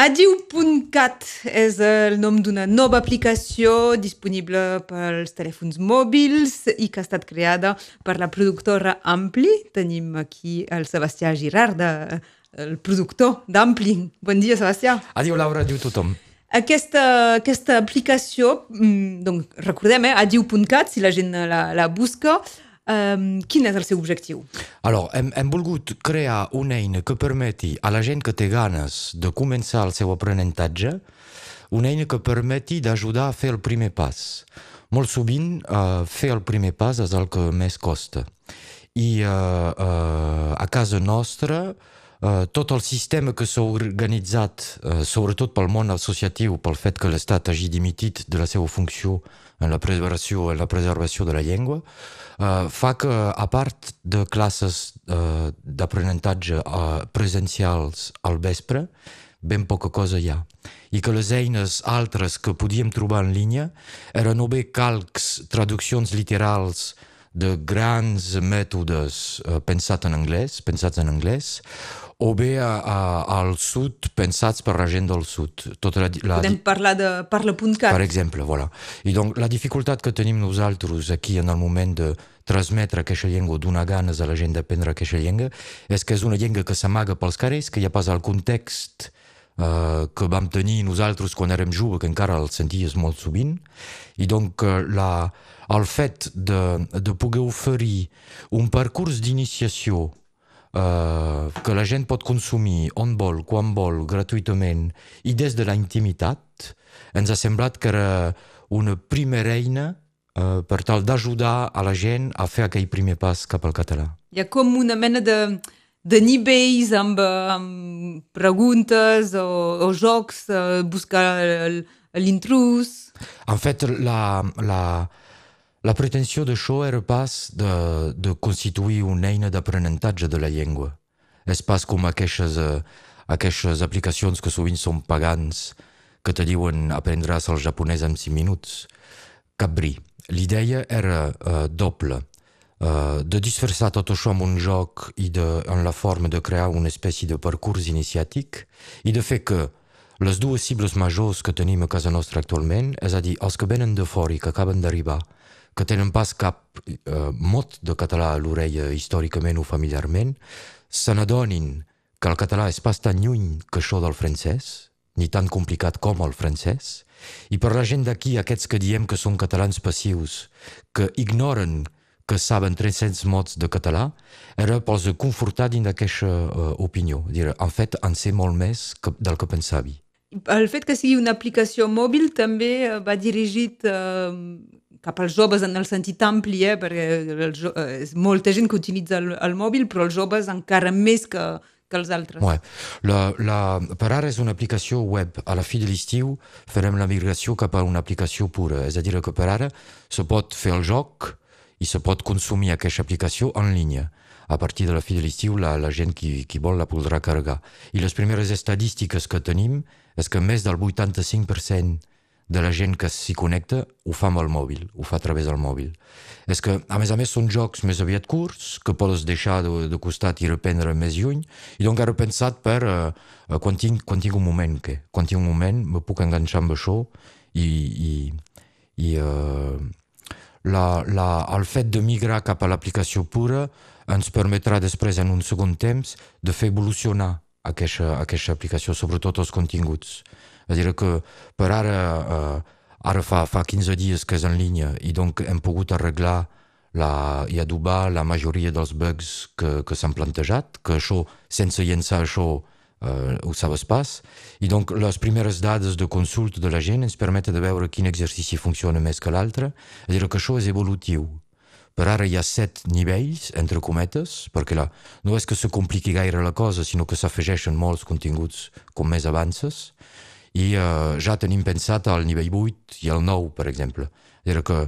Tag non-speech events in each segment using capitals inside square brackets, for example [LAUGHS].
Adiu.cat és el nom d'una nova aplicació disponible pels telèfons mòbils i que ha estat creada per la productora Ampli. Tenim aquí el Sebastià Girard, de, el productor d'Ampli. Bon dia, Sebastià. Adiu, Laura, adiu tothom. Aquesta, aquesta aplicació, mm, donc, recordem, eh, adiu.cat, si la gent la, la busca, Um, quin és el seu objectiu? Alors, hem, hem volgut crear una eina que permeti a la gent que té ganes de començar el seu aprenentatge una eina que permeti d'ajudar a fer el primer pas. Molt sovint, uh, fer el primer pas és el que més costa. I uh, uh, a casa nostra, uh, tot el sistema que s'ha organitzat, uh, sobretot pel món associatiu, pel fet que l'Estat hagi dimitit de la seva funció la preservació, en la preservació de la llengua, uh, fa que, a part de classes uh, d'aprenentatge uh, presencials al vespre, ben poca cosa hi ha. I que les eines altres que podíem trobar en línia eren o bé calcs, traduccions literals de grans mètodes uh, pensats en anglès, pensats en anglès, o bé a, a, al sud pensats per la gent del sud. Tota la, la, Podem parlar de parla.cat. Per exemple, voilà. I donc la dificultat que tenim nosaltres aquí en el moment de transmetre aquesta llengua, donar ganes a la gent d'aprendre aquesta llengua, és que és una llengua que s'amaga pels carrers, que hi ha pas el context que vam tenir nosaltres quan érem joves, que encara el senties molt sovint, i donc uh, la, el fet de, de poder oferir un percurs d'iniciació Uh, que la gent pot consumir on vol, quan vol, gratuïtament i des de la intimitat, ens ha semblat que era una primera eina uh, per tal d'ajudar a la gent a fer aquell primer pas cap al català. Hi ha com una mena de, de nivells amb, amb preguntes o, o jocs, uh, buscar l'intrus... En fet, la, la, la pretensió d'això era pas de, de constituir una eina d'aprenentatge de la llengua. És pas com aquestes, uh, aquestes aplicacions que sovint són pagants que te diuen aprendràs el japonès en 5 minuts. Cap bri. L'idea era uh, doble. Uh, de tot això amb un joc i de, en la forma de crear una espècie de parcurs iniciàtic i de fer que les dues cibles majors que tenim a casa nostra actualment, és a dir, els que venen de fora i que acaben d'arribar, que tenen pas cap eh, mot de català a l'orella històricament o familiarment, se n'adonin que el català és pas tan lluny que això del francès, ni tan complicat com el francès, i per la gent d'aquí, aquests que diem que són catalans passius, que ignoren que saben 300 mots de català, era pels confortar dins d'aquesta uh, opinió. Dir, en fet, en sé molt més que, del que pensava. El fet que sigui una aplicació mòbil també eh, va dirigit eh, cap als joves en el sentit ampli, eh, perquè els, és molta gent que utilitza el, el mòbil, però els joves encara més que, que els altres. Ouais. La, la, per ara és una aplicació web. A la fi de l'estiu farem la migració cap a una aplicació pura. És a dir, que per ara se pot fer el joc i se pot consumir aquesta aplicació en línia. A partir de la fi de l'estiu, la, la gent qui, qui vol la podrà carregar. I les primeres estadístiques que tenim és que més del 85% de la gent que s'hi connecta ho fa amb el mòbil, ho fa a través del mòbil. És que, a més a més, són jocs més aviat curts, que podes deixar de, de costat i reprendre més lluny, i doncs he pensat per uh, quan, tinc, quan tinc un moment, que quan tinc un moment me puc enganxar amb això i, i, i uh, la, la, el fet de migrar cap a l'aplicació pura ens permetrà després, en un segon temps, de fer evolucionar aquesta, aquesta aplicació, sobretot els continguts. És a dir, que per ara, eh, ara fa, fa 15 dies que és en línia i donc hem pogut arreglar la, i adobar la majoria dels bugs que, que s'han plantejat, que això, sense llençar això, eh, ho sabes pas. I donc les primeres dades de consulta de la gent ens permeten de veure quin exercici funciona més que l'altre. És a dir, que això és evolutiu. Per ara hi ha set nivells, entre cometes, perquè la, no és que se compliqui gaire la cosa, sinó que s'afegeixen molts continguts com més avances i uh, ja tenim pensat al nivell 8 i al 9, per exemple. És que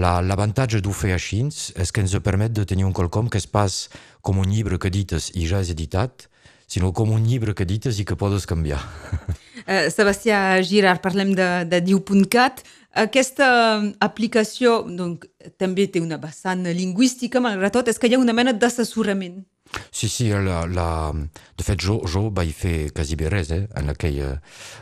l'avantatge la, d'ho fer així és que ens permet de tenir un quelcom que és pas com un llibre que dites i ja és editat, sinó com un llibre que dites i que podes canviar. Uh, Sebastià Girard, parlem de, de Diu.cat. Aquesta aplicació donc, també té una vessant lingüística, malgrat tot, és que hi ha una mena d'assessorament. Sí, sí, la, la, de fet jo, jo vaig fer quasi bé res eh, en aquella...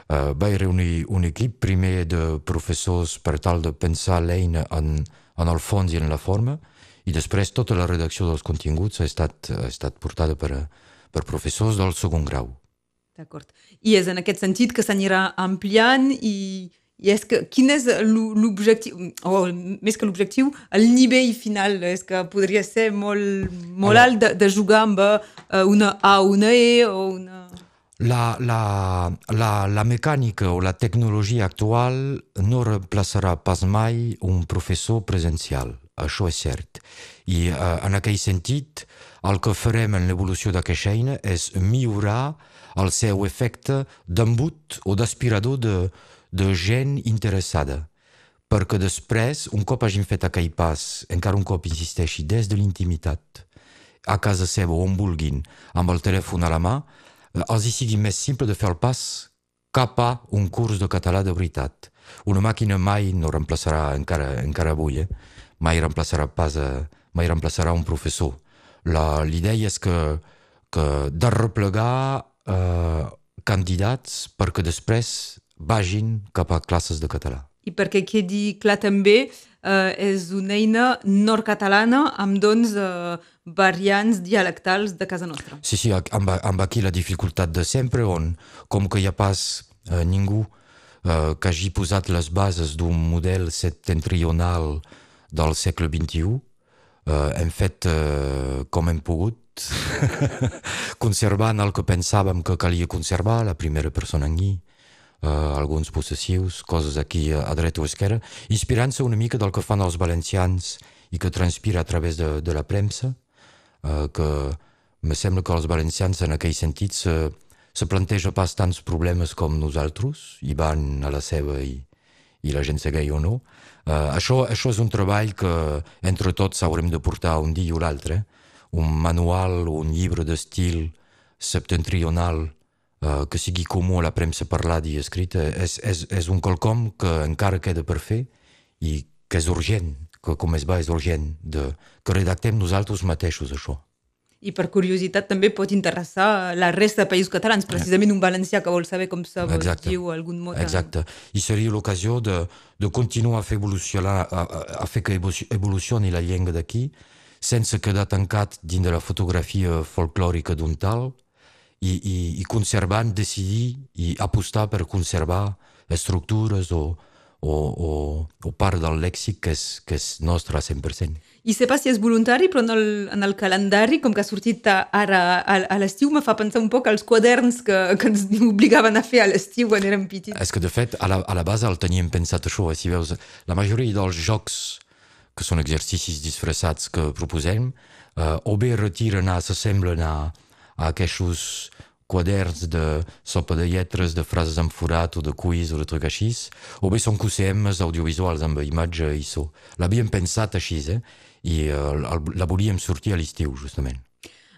Uh, vaig reunir un equip primer de professors per tal de pensar l'eina en, en el fons i en la forma i després tota la redacció dels continguts ha estat, ha estat portada per, per professors del segon grau. D'acord. I és en aquest sentit que s'anirà ampliant i i és que quin és l'objectiu, o més que l'objectiu, el nivell final? És que podria ser molt, molt alt de, de jugar amb uh, una A o una E o una... La, la, la, la mecànica o la tecnologia actual no reemplaçarà pas mai un professor presencial, això és cert. I uh, en aquell sentit, el que farem en l'evolució d'aquesta eina és millorar el seu efecte d'embut o d'aspirador de, de gent interessada, perquè després, un cop hagin fet aquell pas, encara un cop insisteixi, des de l'intimitat, a casa seva on vulguin, amb el telèfon a la mà, eh, els hi sigui més simple de fer el pas cap a un curs de català de veritat. Una màquina mai no reemplaçarà, encara, encara avui, eh? mai reemplaçarà pas, a, mai reemplaçarà un professor. L'idea és que, que de replegar eh, candidats perquè després vagin cap a classes de català. I perquè quedi clar també, eh, és una eina nord-catalana amb doncs eh, variants dialectals de casa nostra. Sí, sí, amb, amb aquí la dificultat de sempre, on com que hi ha pas eh, ningú eh, que hagi posat les bases d'un model septentrional del segle XXI, eh, hem fet eh, com hem pogut, [LAUGHS] conservant el que pensàvem que calia conservar, la primera persona en guí, uh, alguns possessius, coses aquí a, a dreta o esquerra, inspirant-se una mica del que fan els valencians i que transpira a través de, de la premsa, uh, que me sembla que els valencians en aquell sentit se, se planteja pas tants problemes com nosaltres, i van a la seva i, i la gent segueix o no. Uh, això, això és un treball que entre tots haurem de portar un dia o l'altre, un manual, un llibre d'estil septentrional uh, que sigui comú a la premsa parlada i escrita és, és, és un quelcom que encara queda per fer i que és urgent, que com es va és urgent de, que redactem nosaltres mateixos això. I per curiositat també pot interessar la resta de països catalans, precisament un valencià que vol saber com se diu algun mot. Exacte. I seria l'ocasió de, de continuar a fer evolucionar, a, a fer que evolucioni la llengua d'aquí, sense quedar tancat dins de la fotografia folclòrica d'un tal, i, i, i conservant, decidir i apostar per conservar estructures o, o, o, o part del lèxic que és, que és nostre a 100%. I sé pas si és voluntari, però en el, en el calendari, com que ha sortit ara a, a l'estiu, me fa pensar un poc als quaderns que, que ens [LAUGHS] obligaven a fer a l'estiu quan érem petits. És que, de fet, a la, a la base el teníem pensat això. Eh? Si veus, la majoria dels jocs que són exercicis disfressats que proposem, eh, o bé retiren a, s'assemblen a, a aquests quaderns de sopa de lletres, de frases en forat o de quiz o de truc així, o bé són QCMs audiovisuals amb imatge i so. L'havíem pensat així, eh? I uh, la volíem sortir a l'estiu, justament.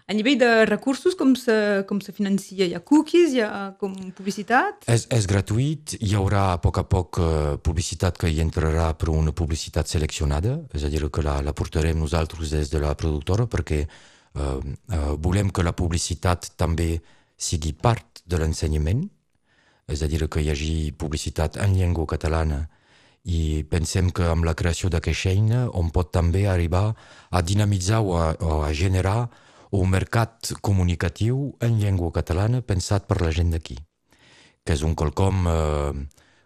A nivell de recursos, com se, com se financia? Hi ha cookies, hi ha com publicitat? És, és gratuït, hi haurà a poc a poc uh, publicitat que hi entrarà per una publicitat seleccionada, és a dir, que la, la portarem nosaltres des de la productora perquè uh, uh, volem que la publicitat també sigui part de l'ensenyament, és a dir, que hi hagi publicitat en llengua catalana. I pensem que amb la creació d'aquesta eina on pot també arribar a dinamitzar o a, o a generar un mercat comunicatiu en llengua catalana pensat per la gent d'aquí, que és un quelcom eh,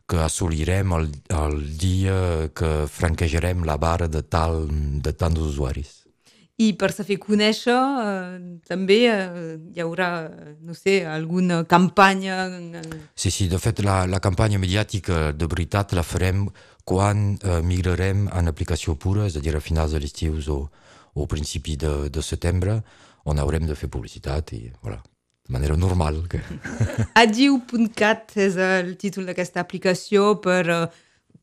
que assolirem el, el dia que franquejarem la barra de, tal, de tants usuaris. I per se fer conèixer eh, també eh, hi haurà, no sé, alguna campanya... Sí, sí, de fet la, la campanya mediàtica de veritat la farem quan eh, migrarem en aplicació pura, és a dir, a finals de l'estiu o, o principi de, de setembre, on haurem de fer publicitat i, voilà, de manera normal. Que... [LAUGHS] Adiu.cat és el títol d'aquesta aplicació per uh,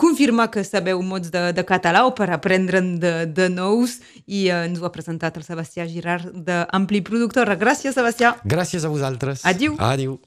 confirmar que sabeu mots de, de català o per aprendre'n de, de nous i eh, ens ho ha presentat el Sebastià Girard d'Ampli Productora. Gràcies, Sebastià. Gràcies a vosaltres. Adiu. Adiu.